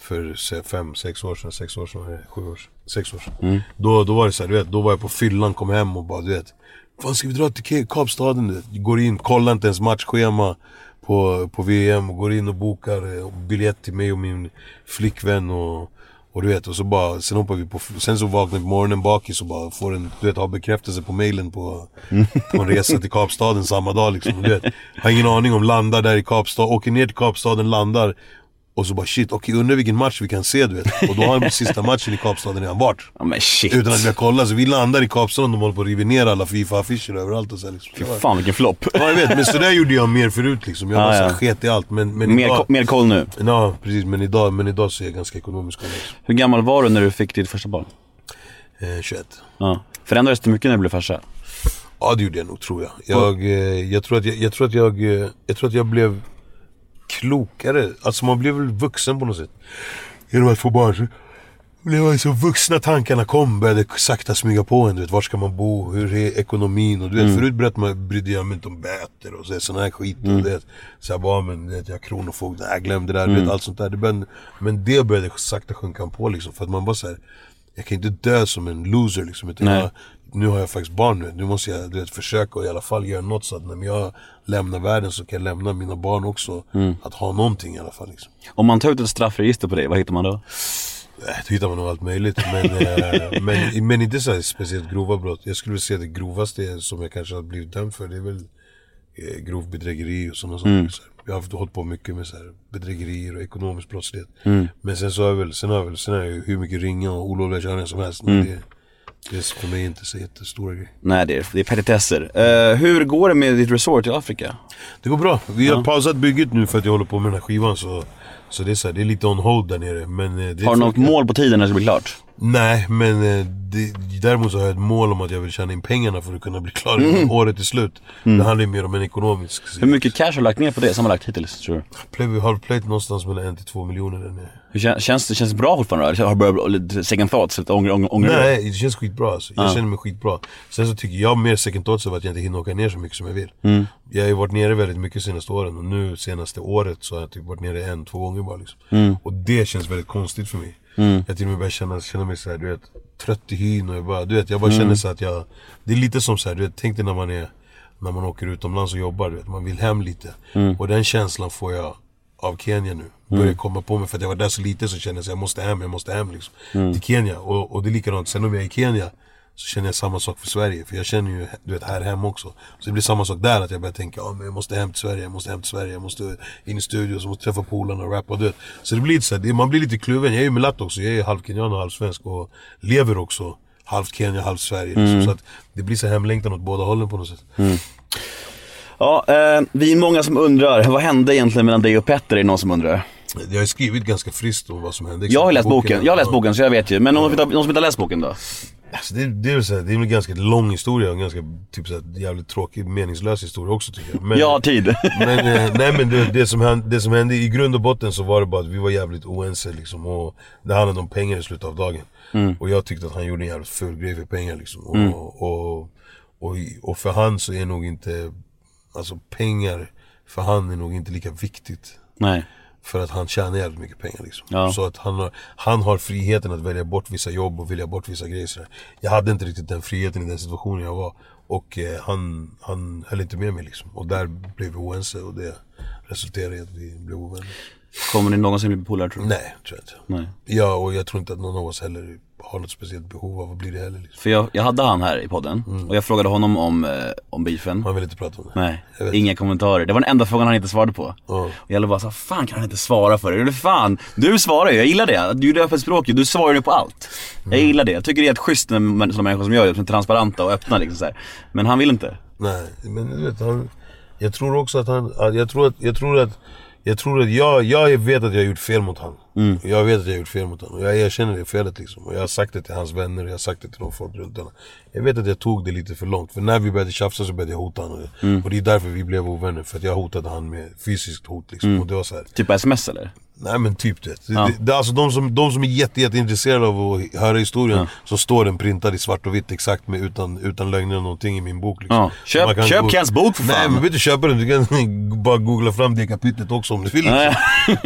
Speaker 4: För se- fem, sex år sedan, sex år sedan, nej, sju år sedan, sex år sedan då, då var det så här, du vet, då var jag på fyllan, kom hem och bara du vet Fan ska vi dra till Kapstaden du vet? Går in, kollar inte ens matchschema på, på VM och går in och bokar eh, biljett till mig och min flickvän och, och du vet, och så bara, sen hoppar vi på, sen så vaknar vi på morgonen bakis och bara får en, du vet, har bekräftelse på mailen på, på en resa till Kapstaden samma dag liksom. Du vet, har ingen aning om, landar där i Kapstaden, åker ner till Kapstaden, landar och så bara shit, okej undrar vilken match vi kan se du vet. Och då har sista matchen i Kapstaden redan varit.
Speaker 1: ja men shit.
Speaker 4: Utan att vi har kollat, så vi landar i Kapstaden och de håller på att riva ner alla Fifa-affischer överallt och så liksom.
Speaker 1: Fy fan vilken flopp.
Speaker 4: Ja jag vet, men sådär gjorde jag mer förut liksom. Jag så
Speaker 1: ja.
Speaker 4: sket i allt. Men, men
Speaker 1: Mer,
Speaker 4: idag,
Speaker 1: ko- mer koll nu.
Speaker 4: Ja precis, men idag, men idag så är jag ganska ekonomisk. Liksom.
Speaker 1: Hur gammal var du när du fick ditt första barn?
Speaker 4: Eh, 21.
Speaker 1: Ja. Förändrades det mycket när du blev farsa?
Speaker 4: Ja det gjorde jag nog tror jag. Jag, eh, jag, tror, att jag, jag, tror, att jag, eh, jag tror att jag blev klokare. Alltså man blev väl vuxen på något sätt. Genom att få barn. Så Det var så vuxna tankarna kom, började sakta smyga på en. Du vet, var ska man bo? Hur är ekonomin? Och du vet,
Speaker 1: Mm.
Speaker 4: förut brydde, man, brydde jag mig inte om böter och så, sån här skit.
Speaker 1: Mm.
Speaker 4: Och det, så jag bara, men vet, jag är kronofogde, jag glömde det där,
Speaker 1: Mm.
Speaker 4: vet, allt sånt där. Det började, men det började sakta sjunka på liksom. För att man bara såhär, jag kan inte dö som en loser liksom. Utan jag, nu har jag faktiskt barn nu. Nu måste jag du vet, försöka och i alla fall göra något så att när jag lämnar världen så kan jag lämna mina barn också.
Speaker 1: Mm.
Speaker 4: Att ha någonting i alla fall liksom.
Speaker 1: Om man tar ut ett straffregister på dig, vad hittar man då?
Speaker 4: Då hittar man nog allt möjligt. Men, eh, men, men inte så speciellt grova brott. Jag skulle vilja säga det grovaste som jag kanske har blivit dömd för det är väl eh, grov bedrägeri och sådana saker. Så här. Jag har hållit på mycket med så här, bedrägerier och ekonomisk brottslighet. Men sen så har jag väl, sen har jag väl, sen har jag hur mycket ringa och olovliga körningar som helst. Men det, det är för mig inte så jättestora grejer.
Speaker 1: Nej, det är, det är petitesser. Eh, hur går det med ditt resort i Afrika?
Speaker 4: Det går bra. Vi har pausat bygget nu för att jag håller på med den här skivan så Så det är, så här, det är lite on hold där nere men eh, det
Speaker 1: Har du något mål på tiden när det ska bli klart?
Speaker 4: Nej, men eh, det, däremot så har jag ett mål om att jag vill tjäna in pengarna för att kunna bli klar innan året är slut. Det handlar ju mer om en ekonomisk
Speaker 1: Hur mycket cash har du lagt ner på det sammanlagt hittills tror du?
Speaker 4: Play, vi har plöjt någonstans mellan en till två miljoner där nere.
Speaker 1: Hur kän, känns det känns det bra fortfarande? Eller Har du börjat lite second thoughts? Lite ånger, ånger, ånger
Speaker 4: Nej, det känns skitbra alltså. Jag känner mig skitbra. Sen så tycker jag mer second thoughts av att jag inte hinner åka ner så mycket som jag vill. Jag har ju varit nere väldigt mycket senaste åren och nu senaste året så har jag typ varit nere en, två gånger bara liksom. Och det känns väldigt konstigt för mig. Jag till och med börjar känna, känna mig såhär, du vet, trött i hyn och jag bara, du vet, jag bara känner så att jag Det är lite som såhär, du vet, tänk dig när man är När man åker utomlands och jobbar, du vet, man vill hem lite. Och den känslan får jag av Kenya nu. Börjar komma på mig för att jag var där så lite så kände jag att jag måste hem, jag måste hem liksom. Till Kenya. Och, och det är likadant, sen om jag är i Kenya så känner jag samma sak för Sverige. För jag känner ju du vet, här hemma också. Så det blir samma sak där, att jag börjar tänka ah, men jag måste hem till Sverige, jag måste hem till Sverige, jag måste in i studion, jag måste träffa polarna och rappa. Du vet. Så det blir lite så här, det, man blir lite kluven. Jag är ju mulatt också, jag är halv kenyan och halv svensk och lever också halvt Kenya, halvt Sverige. Liksom. Så att det blir så hemlängtan åt båda hållen på något sätt.
Speaker 1: Ja, eh, vi är många som undrar, vad hände egentligen mellan dig och Petter? Är det någon som undrar?
Speaker 4: Jag har skrivit ganska friskt om vad som hände.
Speaker 1: Jag har läst boken, jag har läst
Speaker 4: Ja.
Speaker 1: boken så jag vet ju. Men någon, som inte- någon som inte har läst boken då?
Speaker 4: Alltså det, det, är väl så här, det är en ganska lång historia och en ganska typ så här, jävligt tråkig, meningslös historia också tycker jag. Men,
Speaker 1: har tid.
Speaker 4: Men, eh, nej men det, det, som hände, det som hände i grund och botten så var det bara att vi var jävligt oense liksom och Det handlade om pengar i slutet av dagen Och jag tyckte att han gjorde en jävligt ful grej för pengar liksom och, och, och, och för han så är nog inte Alltså pengar för han är nog inte lika viktigt
Speaker 1: Nej.
Speaker 4: För att han tjänar jävligt mycket pengar liksom.
Speaker 1: Ja.
Speaker 4: Så att han har, han har friheten att välja bort vissa jobb och välja bort vissa grejer sådär. Jag hade inte riktigt den friheten i den situationen jag var. Och eh, han, han höll inte med mig liksom. Och där blev vi oense och det resulterade i att vi blev ovänner.
Speaker 1: Kommer ni någonsin bli polare tror du?
Speaker 4: Nej, tror jag inte.
Speaker 1: Nej.
Speaker 4: Ja, och jag tror inte att någon av oss heller har något speciellt behov av att bli det heller liksom.
Speaker 1: För jag, jag hade han här i podden och jag frågade honom om, eh, om beefen.
Speaker 4: Han vill inte prata om det.
Speaker 1: Nej, inga kommentarer. Det var den enda frågan han inte svarade på.
Speaker 4: Ja.
Speaker 1: Och jag bara så fan kan han inte svara för det? Eller fan, du svarar ju, jag gillar det. Du är öppet språk du svarar ju på allt. Jag gillar det, jag tycker det är helt schysst med sådana människor som jag är, som är transparenta och öppna liksom så här. Men han vill inte.
Speaker 4: Nej, men du vet, han, jag tror också att han, jag tror att, jag tror att, jag tror att jag, jag vet att jag har gjort fel mot han. Jag vet att jag har gjort fel mot han och jag erkänner det felet liksom. Och jag har sagt det till hans vänner och jag har sagt det till de folk runt honom. Jag vet att jag tog det lite för långt. För när vi började tjafsa så började jag hota honom. Och det är därför vi blev ovänner. För att jag hotade han med fysiskt hot liksom. Och det var så här.
Speaker 1: Typ sms eller?
Speaker 4: Nej men typ det. det, det alltså de som, de som är jätte, jätte intresserade av att höra historien Så står den printad i svart och vitt exakt med, utan, utan lögner och någonting i min bok liksom.
Speaker 1: Ja. Köp- köp Kens bok för
Speaker 4: Nej
Speaker 1: fan.
Speaker 4: men du behöver inte köpa den, du kan bara googla fram det kapitlet också om du vill liksom.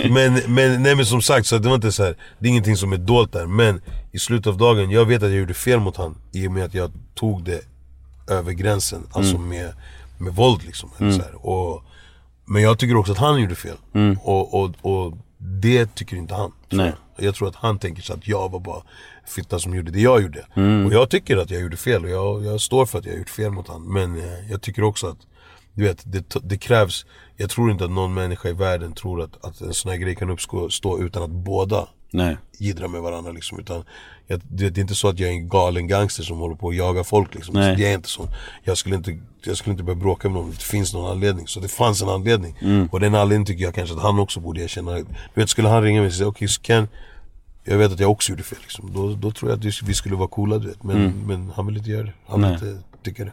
Speaker 4: men, men, nej men som sagt, så det var inte så här, det är ingenting som är dolt där Men i slutet av dagen, jag vet att jag gjorde fel mot han I och med att jag tog det över gränsen, alltså
Speaker 1: Mm.
Speaker 4: med, med våld liksom eller så här. Och, Men jag tycker också att han gjorde fel. Och, och, och det tycker inte han.
Speaker 1: Nej.
Speaker 4: Jag. jag tror att han tänker sig att jag var bara fitta som gjorde det jag gjorde.
Speaker 1: Mm.
Speaker 4: Och jag tycker att jag gjorde fel och jag, jag står för att jag gjort fel mot han. Men eh, jag tycker också att du vet, det, det krävs Jag tror inte att någon människa i världen tror att, att en sån här grej kan uppstå stå utan att båda
Speaker 1: Nej.
Speaker 4: jiddrar med varandra liksom. Utan jag, det, det är inte så att jag är en galen gangster som håller på att jaga folk liksom.
Speaker 1: Nej.
Speaker 4: Så jag är inte så. Jag skulle inte, jag skulle inte börja bråka med någon, det finns någon anledning. Så det fanns en anledning. Och den anledningen tycker jag kanske att han också borde erkänna. Du vet, skulle han ringa mig och säga okej så Ken jag vet att jag också gjorde fel liksom. då, då tror jag att vi skulle vara coola du vet. Men, men han vill inte göra det. Han vill
Speaker 1: Nej.
Speaker 4: inte tycka det.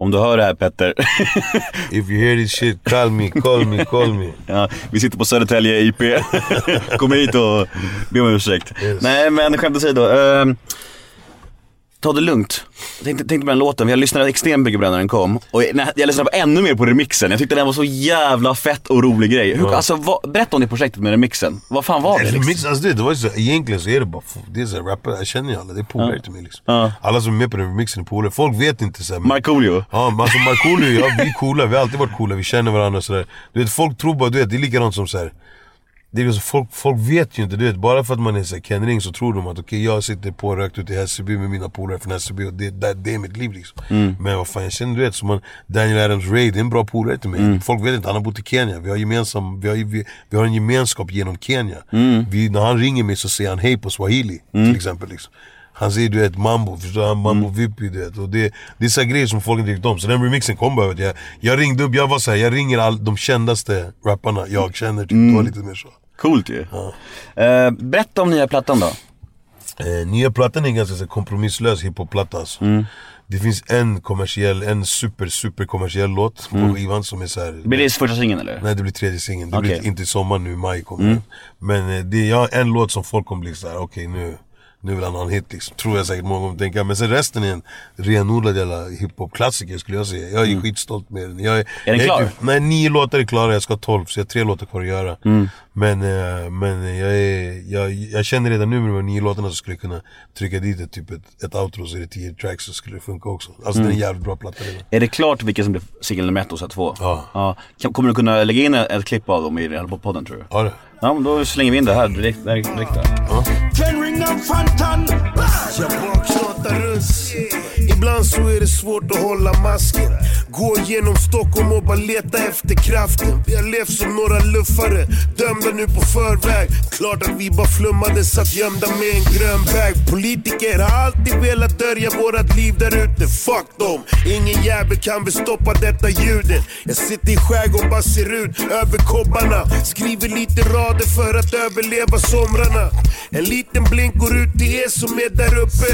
Speaker 1: Om du hör det här Petter.
Speaker 4: If you hear this shit, call me, call me, call me.
Speaker 1: ja, vi sitter på Södertälje IP. Kom hit och be om ursäkt. Nej men skämt åsido. Uh, ta det lugnt. Jag tänkte, tänkte på den låten, jag lyssnade extremt mycket på den när den kom. Och jag, jag lyssnade på ännu mer på remixen. Jag tyckte den var så jävla fett och rolig grej. Hur, alltså, vad, berätta om det projektet med remixen. Vad fan var det
Speaker 4: Alltså,
Speaker 1: liksom?
Speaker 4: mix, alltså det, det var ju så, egentligen så är det bara, det är så rappare, jag känner ju alla, det är polare till mig liksom.
Speaker 1: Ja.
Speaker 4: Alla som är med på den remixen är polare, folk vet inte såhär
Speaker 1: Markoolio.
Speaker 4: Ja men alltså Markoolio, ja, vi är coola, vi har alltid varit coola, vi känner varandra sådär Du vet folk tror bara, du vet det är likadant som såhär det är liksom, folk, folk vet ju inte, du vet bara för att man är så här Ken Ring så tror de att okej jag sitter på rökt ute i Hässelby med mina polare från Hässelby och det, det, det är mitt liv liksom. Men vad fan jag känner du vet, som man, Daniel Adams Ray, det är en bra polare till mig. Folk vet inte, han har bott i Kenya, vi har, gemensam, vi har, vi, vi har en gemenskap genom Kenya. Vi, När han ringer mig så säger han hej på swahili till exempel liksom han säger du vet mambo, förstår? Han mambo vippi du vet. Och det, det är så grejer som folk inte riktigt om. Så den remixen kom bara vet jag, jag ringde upp, jag var såhär, jag ringer all, de kändaste rapparna jag känner typ, det var lite mer så.
Speaker 1: Coolt ju. Eh, berätta om nya plattan då.
Speaker 4: eh, Nya plattan är ganska så kompromisslös hiphop-platta alltså. Det finns en kommersiell, en super super kommersiell låt på skivan som är såhär
Speaker 1: Blir det första singeln eller?
Speaker 4: Nej det blir tredje singeln, det
Speaker 1: Okej.
Speaker 4: blir inte i sommar nu i maj kommer den. Men eh, det, jag har en låt som folk kommer bli såhär, okej nu nu vill han ha en hit liksom, tror jag säkert många kommer tänka Men sen resten är en renodlad jävla hiphop-klassiker skulle jag säga Jag är skitstolt med den jag
Speaker 1: Mm. Är den
Speaker 4: jag
Speaker 1: klar?
Speaker 4: typ- Nej nio låtar är klara, jag ska ha tolv så jag har tre låtar kvar att göra
Speaker 1: Mm.
Speaker 4: Men, eh, men jag, är, jag, jag känner redan nu med de här nio låtarna så skulle jag kunna trycka dit ett, typ ett, ett outro så är det tio tracks så skulle det funka också Alltså
Speaker 1: Mm.
Speaker 4: det är en jävligt bra platta redan
Speaker 1: Är det klart vilken som blir singel nummer ett och så två?
Speaker 4: Ja.
Speaker 1: Kan- Kommer du kunna lägga in ett klipp av dem i podden tror du?
Speaker 4: Ja det
Speaker 1: Ja men då slänger vi in det här direkt, direkt, direkt där.
Speaker 7: Fantan. Jag russ. Ibland så är det svårt att hålla masken. Gå genom Stockholm och bara leta efter kraften. Vi har levt som några luffare Dömda nu på förväg. Klart att vi bara flummade satt gömda med en grön bag. Politiker har alltid velat dölja vårat liv där ute. Fuck dem. Ingen jävel kan väl stoppa detta ljudet Jag sitter i skärgården bara ser ut över kobbarna. Skriver lite rader för att överleva somrarna. En liten blink går ut till er som är där uppe.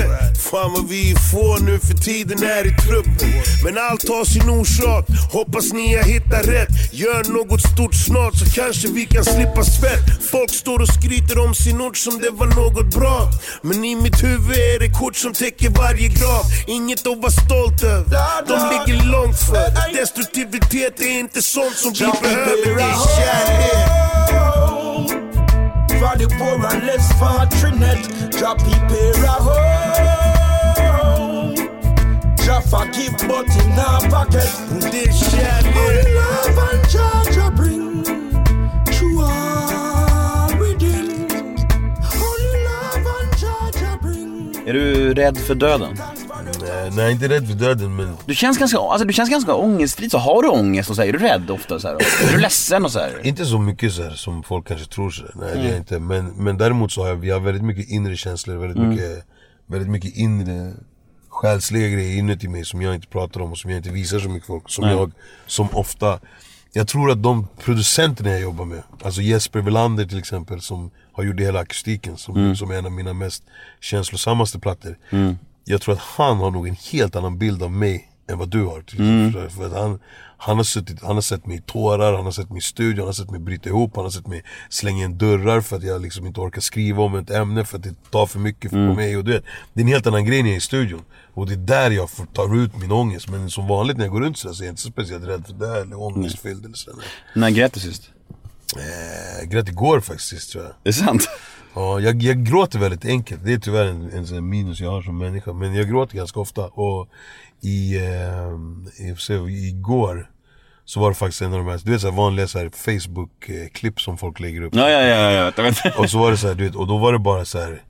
Speaker 7: Fan vad vi är få nu för tiden är i truppen Men allt har sin orsak. Hoppas ni har hittat rätt. Gör något stort snart så kanske vi kan slippa svett. Folk står och skryter om sin ort som det var något bra. Men i mitt huvud är det kort som täcker varje grav. Inget att vara stolt över. De ligger långt för. Destruktivitet är inte sånt som vi behöver, det är kärlek
Speaker 8: For the poor and less fortunate, drop people a home. Jaffa give but in our pocket.
Speaker 7: Är kärlek
Speaker 8: Only love and Jah bring true all within. Only love and Jah bring.
Speaker 1: Är du rädd för döden?
Speaker 4: Nej inte rädd för döden men
Speaker 1: Du känns ganska, alltså, du känns ganska ångestfri, så har du ångest och så här, är du rädd ofta så här? Är du ledsen och så här?
Speaker 4: Inte så mycket så här, som folk kanske tror så här. Nej det är
Speaker 1: Mm.
Speaker 4: jag inte. Men, men däremot så har jag, vi har väldigt mycket inre känslor, väldigt,
Speaker 1: Mm.
Speaker 4: mycket, väldigt mycket inre själsliga grejer inuti mig som jag inte pratar om och som jag inte visar så mycket folk. Som
Speaker 1: Nej.
Speaker 4: jag, som ofta jag tror att de producenterna jag jobbar med, alltså Jesper Welander till exempel som har gjort hela akustiken som,
Speaker 1: Mm.
Speaker 4: som är en av mina mest känslosammaste plattor.
Speaker 1: Mm.
Speaker 4: Jag tror att han har nog en helt annan bild av mig än vad du har.
Speaker 1: Mm.
Speaker 4: för, för att han, han, har suttit, han har sett mig i tårar, han har sett mig i studion, han har sett mig bryta ihop, han har sett mig slänga in dörrar för att jag liksom inte orkar skriva om ett ämne för att det tar för mycket
Speaker 1: Mm.
Speaker 4: på mig. Och du vet, det är en helt annan grej när jag är i studion. Och det är där jag får ta ut min ångest. Men som vanligt när jag går runt sådär så är jag inte så speciellt rädd för det eller ångestfylld eller sådär.
Speaker 1: När grät du sist?
Speaker 4: Eh, grät igår faktiskt sist tror jag.
Speaker 1: Det är sant?
Speaker 4: Ja, jag, jag gråter väldigt enkelt. Det är tyvärr en, en här minus jag har som människa. Men jag gråter ganska ofta. Och i, eh, i, se, igår så var det faktiskt en av de här, du vet så här vanliga så här Facebook-klipp som folk lägger upp.
Speaker 1: Ja, ja, ja, ja.
Speaker 4: Och så var det så här, du vet, och då var det bara så här.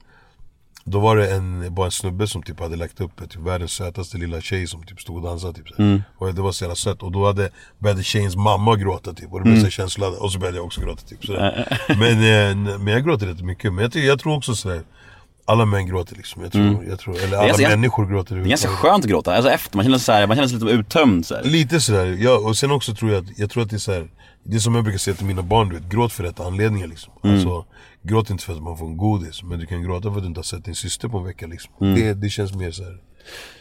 Speaker 4: Då var det en, bara en snubbe som typ hade lagt upp typ, världens sötaste lilla tjej som typ stod och dansade typ.
Speaker 1: Mm.
Speaker 4: Och det var så jävla sött. Och då hade, började tjejens mamma gråta typ. Och det blev
Speaker 1: Mm.
Speaker 4: så känsloladdad. Och så började jag också gråta typ sådär. men, eh, men jag gråter rätt mycket. Men jag, jag tror också sådär. Alla män gråter liksom. Jag tror,
Speaker 1: Mm.
Speaker 4: jag tror, eller alla
Speaker 1: ganska-
Speaker 4: människor gråter
Speaker 1: Det är ganska skönt att gråta, alltså efter, man känner sig, man känner sig lite uttömd så här.
Speaker 4: Lite sådär, ja, och sen också tror jag att, jag tror att det är såhär Det är som jag brukar säga till mina barn, du vet, gråt för rätt anledningar liksom
Speaker 1: Mm.
Speaker 4: Alltså, gråt inte för att man får en godis Men du kan gråta för att du inte har sett din syster på en vecka liksom
Speaker 1: Mm.
Speaker 4: det, det känns mer såhär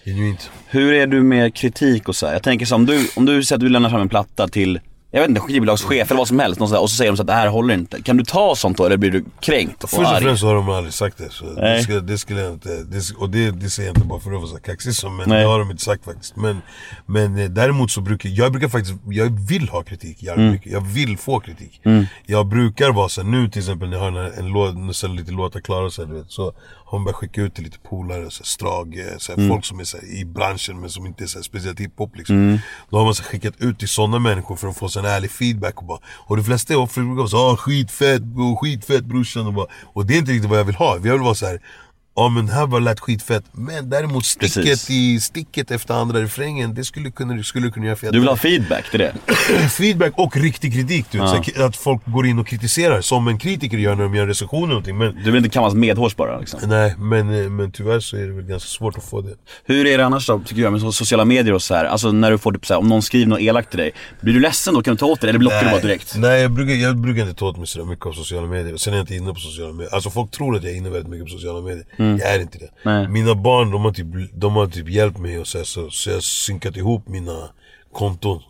Speaker 4: Genuint.
Speaker 1: Hur är du med kritik och så här? Jag tänker så om du, om du säger att du lämnar fram en platta till, jag vet inte, skivbolagschef eller vad som helst och så säger de så att det här håller inte. Kan du ta sånt då eller blir du kränkt och
Speaker 4: Först och främst har de aldrig sagt det. Så det, skulle, det skulle jag inte, det, och det, det säger jag inte bara för att vara så kaxig som, men
Speaker 1: Nej.
Speaker 4: det har de inte sagt faktiskt. Men, men eh, däremot så brukar jag brukar faktiskt, jag vill ha kritik jävligt
Speaker 1: Mm.
Speaker 4: mycket. Jag vill få kritik. Jag brukar vara så nu till exempel när jag har en, en låt, lite låtar klara så, du vet, så har man börjat skicka ut till lite polare, Strage, så här,
Speaker 1: Mm.
Speaker 4: folk som är så här, i branschen men som inte är så här, speciellt hiphop liksom.
Speaker 1: Mm.
Speaker 4: Då har man så här, skickat ut till sådana människor för att få sån ärlig feedback och bara, och de flesta är brukar vara så ah, skitfett bro, skitfett brorsan och bara, och det är inte riktigt vad jag vill ha. Jag vill vara så här. Ja men här var lät skitfett, men däremot sticket
Speaker 1: Precis.
Speaker 4: i sticket efter andra refrängen, det skulle kunna, skulle kunna göra fetare.
Speaker 1: Du vill ha feedback till det?
Speaker 4: feedback och riktig kritik du vet, så Att folk går in och kritiserar som en kritiker gör när de gör en recension eller någonting. Men,
Speaker 1: Du vill inte kammas medhårs bara liksom?
Speaker 4: nej, men, eh, men tyvärr så är det väl ganska svårt att få det.
Speaker 1: Hur är det annars då, tycker jag, med so- sociala medier och så här? Alltså när du får typ så här, om någon skriver något elakt till dig, blir du ledsen då? Kan du ta åt dig det eller blockar du bara direkt?
Speaker 4: Nej jag brukar, jag brukar inte ta åt mig sådär mycket av sociala medier. Sen är jag inte inne på sociala medier. Alltså folk tror att jag är inne väldigt mycket på sociala medier. Jag är inte det.
Speaker 1: Nej.
Speaker 4: Mina barn de har typ, de har typ hjälpt mig och så, här, så, så jag har synkat ihop mina konton.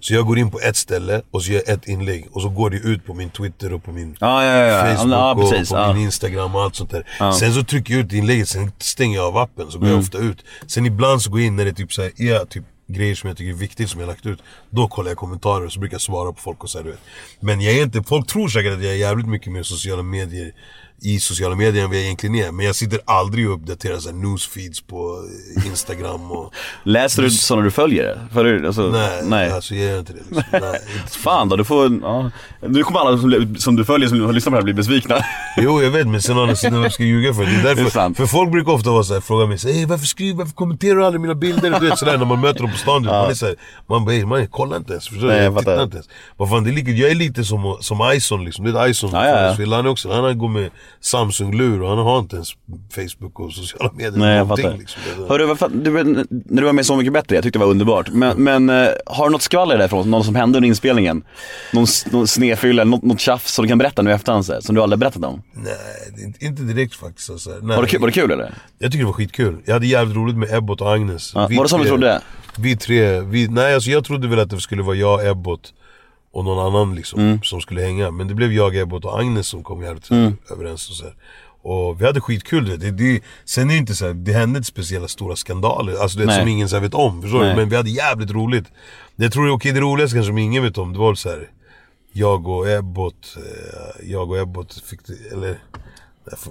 Speaker 4: Så jag går in på ett ställe och så gör jag ett inlägg och så går det ut på min Twitter och på min
Speaker 1: Ja, ja, ja, ja.
Speaker 4: Facebook
Speaker 1: ja, precis,
Speaker 4: och på
Speaker 1: ja.
Speaker 4: min Instagram och allt sånt där. Sen så trycker jag ut inlägget, sen stänger jag av appen, så går
Speaker 1: Mm.
Speaker 4: jag ofta ut. Sen ibland så går jag in när det typ så här, är typ grejer som jag tycker är viktigt som jag har lagt ut. Då kollar jag kommentarer och så brukar jag svara på folk och så här, du vet. Men jag är inte, folk tror säkert att jag är jävligt mycket mer sociala medier i sociala medier än vad jag egentligen är. Men jag sitter aldrig och uppdaterar så newsfeeds på Instagram och...
Speaker 1: Läser du sådana du följer? följer alltså,
Speaker 4: Nej,
Speaker 1: nej.
Speaker 4: alltså jag gör inte det liksom. Nej, inte.
Speaker 1: Fan då, du får, ja. Nu kommer alla som, som du följer, som lyssnar på det här bli besvikna.
Speaker 4: Jo jag vet men sen å andra sidan varför ska jag ljuga för? Det är
Speaker 1: Det är
Speaker 4: därför,
Speaker 1: sant.
Speaker 4: för folk brukar ofta vara såhär, fråga mig såhär, varför skriver, varför kommenterar du aldrig mina bilder? Du vet sådär när man möter dem på stan, vet, man är såhär, man bara, man kolla inte ens, förstår du?
Speaker 1: Jag
Speaker 4: Jag tittar inte ens. Vad fan, det är lika, jag är lite som, som Ison liksom, du vet Ison,
Speaker 1: Ja, ja, ja.
Speaker 4: han är också, han går med Samsung-lur och han har inte ens Facebook och sociala medier.
Speaker 1: Nej jag fattar.
Speaker 4: Liksom.
Speaker 1: Hörru, vad fan, du, när du var med Så Mycket Bättre, jag tyckte det var underbart. Men, men eh, har du något skvaller därifrån? Något som hände under inspelningen? Någon, någon snedfylla, något, något tjafs som du kan berätta nu i efterhand så här, som du aldrig berättat om?
Speaker 4: Nej, inte, inte direkt faktiskt. Alltså. Nej.
Speaker 1: Var det, kul, var det kul eller?
Speaker 4: Jag tycker det var skitkul. Jag hade jävligt roligt med Ebbot och Agnes.
Speaker 1: Ja, var det som du trodde?
Speaker 4: Vi tre, vi, nej alltså jag trodde väl att det skulle vara jag, Ebbot och någon annan liksom
Speaker 1: Mm.
Speaker 4: som skulle hänga. Men det blev jag, Ebbot och Agnes som kom jävligt
Speaker 1: Mm.
Speaker 4: överens och så här. Och vi hade skitkul du vet. det, det, Sen är det inte så här, det hände inte speciella stora skandaler, alltså det som ingen så vet om, förstår du? Men vi hade jävligt roligt. Jag tror okej det roligaste kanske som ingen vet om, det var så här. Jag och Ebbot, eh, jag och Ebbot fick det, eller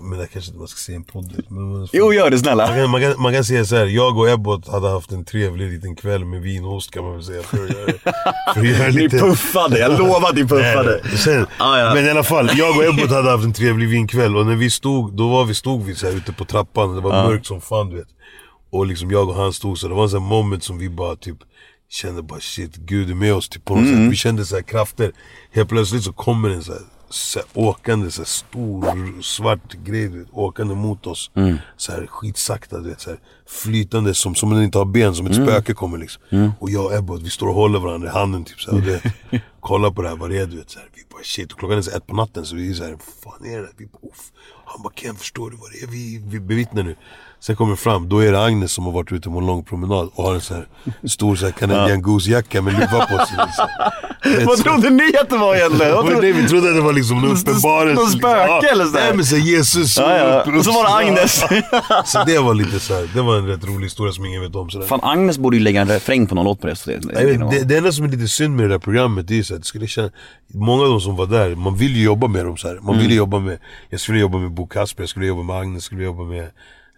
Speaker 4: men det kanske inte man ska se en podd. Men,
Speaker 1: Jo, gör det
Speaker 4: man
Speaker 1: snälla.
Speaker 4: kan, man, kan, man kan säga så här. jag och Ebbot hade haft en trevlig liten kväll med vin och ost kan man väl säga. För för att göra
Speaker 1: Ni
Speaker 4: lite...
Speaker 1: puffade, jag lovar att ni puffade.
Speaker 4: Nej, Sen,
Speaker 1: Ah, ja.
Speaker 4: Men i alla fall, jag och Ebbot hade haft en trevlig vinkväll och när vi stod, då var vi, stod vi så här ute på trappan, det var mörkt som fan du vet. Och liksom jag och han stod så det var en sån moment som vi bara typ kände bara shit, Gud är med oss typ på något
Speaker 1: Mm.
Speaker 4: sätt. Vi kände så här krafter. Helt plötsligt så kommer en så här, så här åkande så här stor svart grej vet, åkande mot oss.
Speaker 1: Mm.
Speaker 4: Så här skitsakta du vet, så här, flytande som, som den inte har ben, som ett
Speaker 1: Mm.
Speaker 4: spöke kommer liksom. Och jag och Ebbot vi står och håller varandra i handen typ så här, och det, Kollar på det här, vad det är du vet så här, Vi bara shit, och klockan är så ett på natten så vi är såhär, vad fan är det? Vi bara, Uff. Han bara Ken förstår du vad det är vi, vi bevittnar nu? Sen kommer det fram, då är det Agnes som har varit ute på en lång promenad och har en sån här stor så här Canadian Goose-jacka med luva på sig. Så här.
Speaker 1: Vad trodde ni att det var egentligen? Vad trodde-
Speaker 4: det vi trodde att det var liksom en uppenbarelse.
Speaker 1: någon spöke eller så här?
Speaker 4: Nej men såhär Jesus.
Speaker 1: Ja, ja. Och så var det Agnes.
Speaker 4: så det var lite såhär, det var en rätt rolig historia som ingen vet om. Sådär.
Speaker 1: Fan, Agnes borde ju lägga en refräng på någon låt på det. Så det,
Speaker 4: det, det enda som är lite synd med det där programmet det är så att det skulle känna, Många av de som var där, man vill ju jobba med dem så här. Man
Speaker 1: Mm.
Speaker 4: vill ju jobba med, jag skulle jobba med Bo Kasper, jag skulle jobba med Agnes, jag skulle jobba med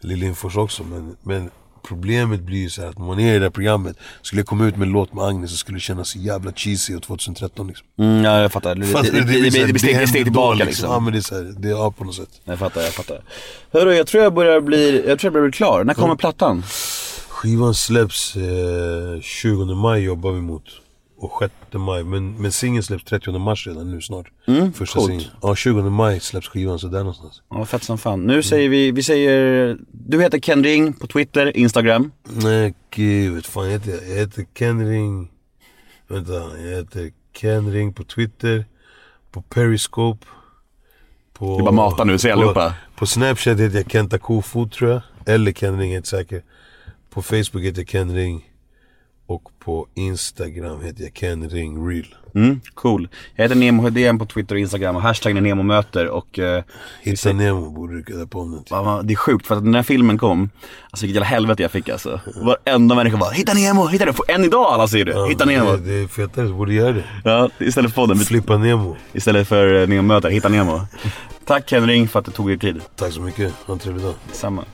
Speaker 4: Lill Lindfors också men, men problemet blir ju så här att när man är i det där programmet Skulle jag komma ut med en låt med Agnes så skulle det kännas så jävla cheesy och 2013 liksom
Speaker 1: Mm, ja, jag fattar. Det, det,
Speaker 4: Fattar
Speaker 1: det, det, det,
Speaker 4: här,
Speaker 1: det blir steg, tillbaka
Speaker 4: Ja
Speaker 1: liksom.
Speaker 4: men det är så här, det är ja, på något sätt
Speaker 1: Jag fattar, jag fattar. Hörru, jag tror jag börjar bli, jag tror jag börjar bli klar. När kommer plattan?
Speaker 4: Skivan släpps eh, 20 maj jobbar vi mot och 6 maj, men, men singeln släpps 30 mars redan nu snart. Första
Speaker 1: coolt.
Speaker 4: singeln. Ja, 20 maj släpps skivan, så där någonstans.
Speaker 1: Ja, fett som fan. Nu säger vi, vi säger, du heter Ken Ring på Twitter, Instagram.
Speaker 4: Nej gud, fan jag heter jag? heter Ken Ring. Vänta, jag heter Ken Ring på Twitter. På Periscope. På,
Speaker 1: är bara mata nu, säg allihopa.
Speaker 4: på Snapchat heter jag Kenta Kofot tror jag. Eller Ken Ring, jag är inte säker. På Facebook heter jag Ken Ring. Och på Instagram heter jag Ken Ring Real.
Speaker 1: Mm, cool. Jag heter Nemo Hedén på Twitter och Instagram och hashtaggen är Nemo möter och eh,
Speaker 4: Hitta Nemo borde du kalla på den.
Speaker 1: Ja, men det är sjukt för att när den här filmen kom, alltså vilket jävla helvete jag fick alltså. Varenda människa bara Hitta Nemo, hitta Nemo. Än idag alla säger det. Hitta Nemo.
Speaker 4: Det, det är fetare, du borde göra det.
Speaker 1: Ja, istället för podden.
Speaker 4: Flippa Nemo.
Speaker 1: Istället för eh, Nemo möter, Hitta Nemo. Tack Henring för att du tog dig tid.
Speaker 4: Tack så mycket, ha en trevlig dag.
Speaker 1: Samma.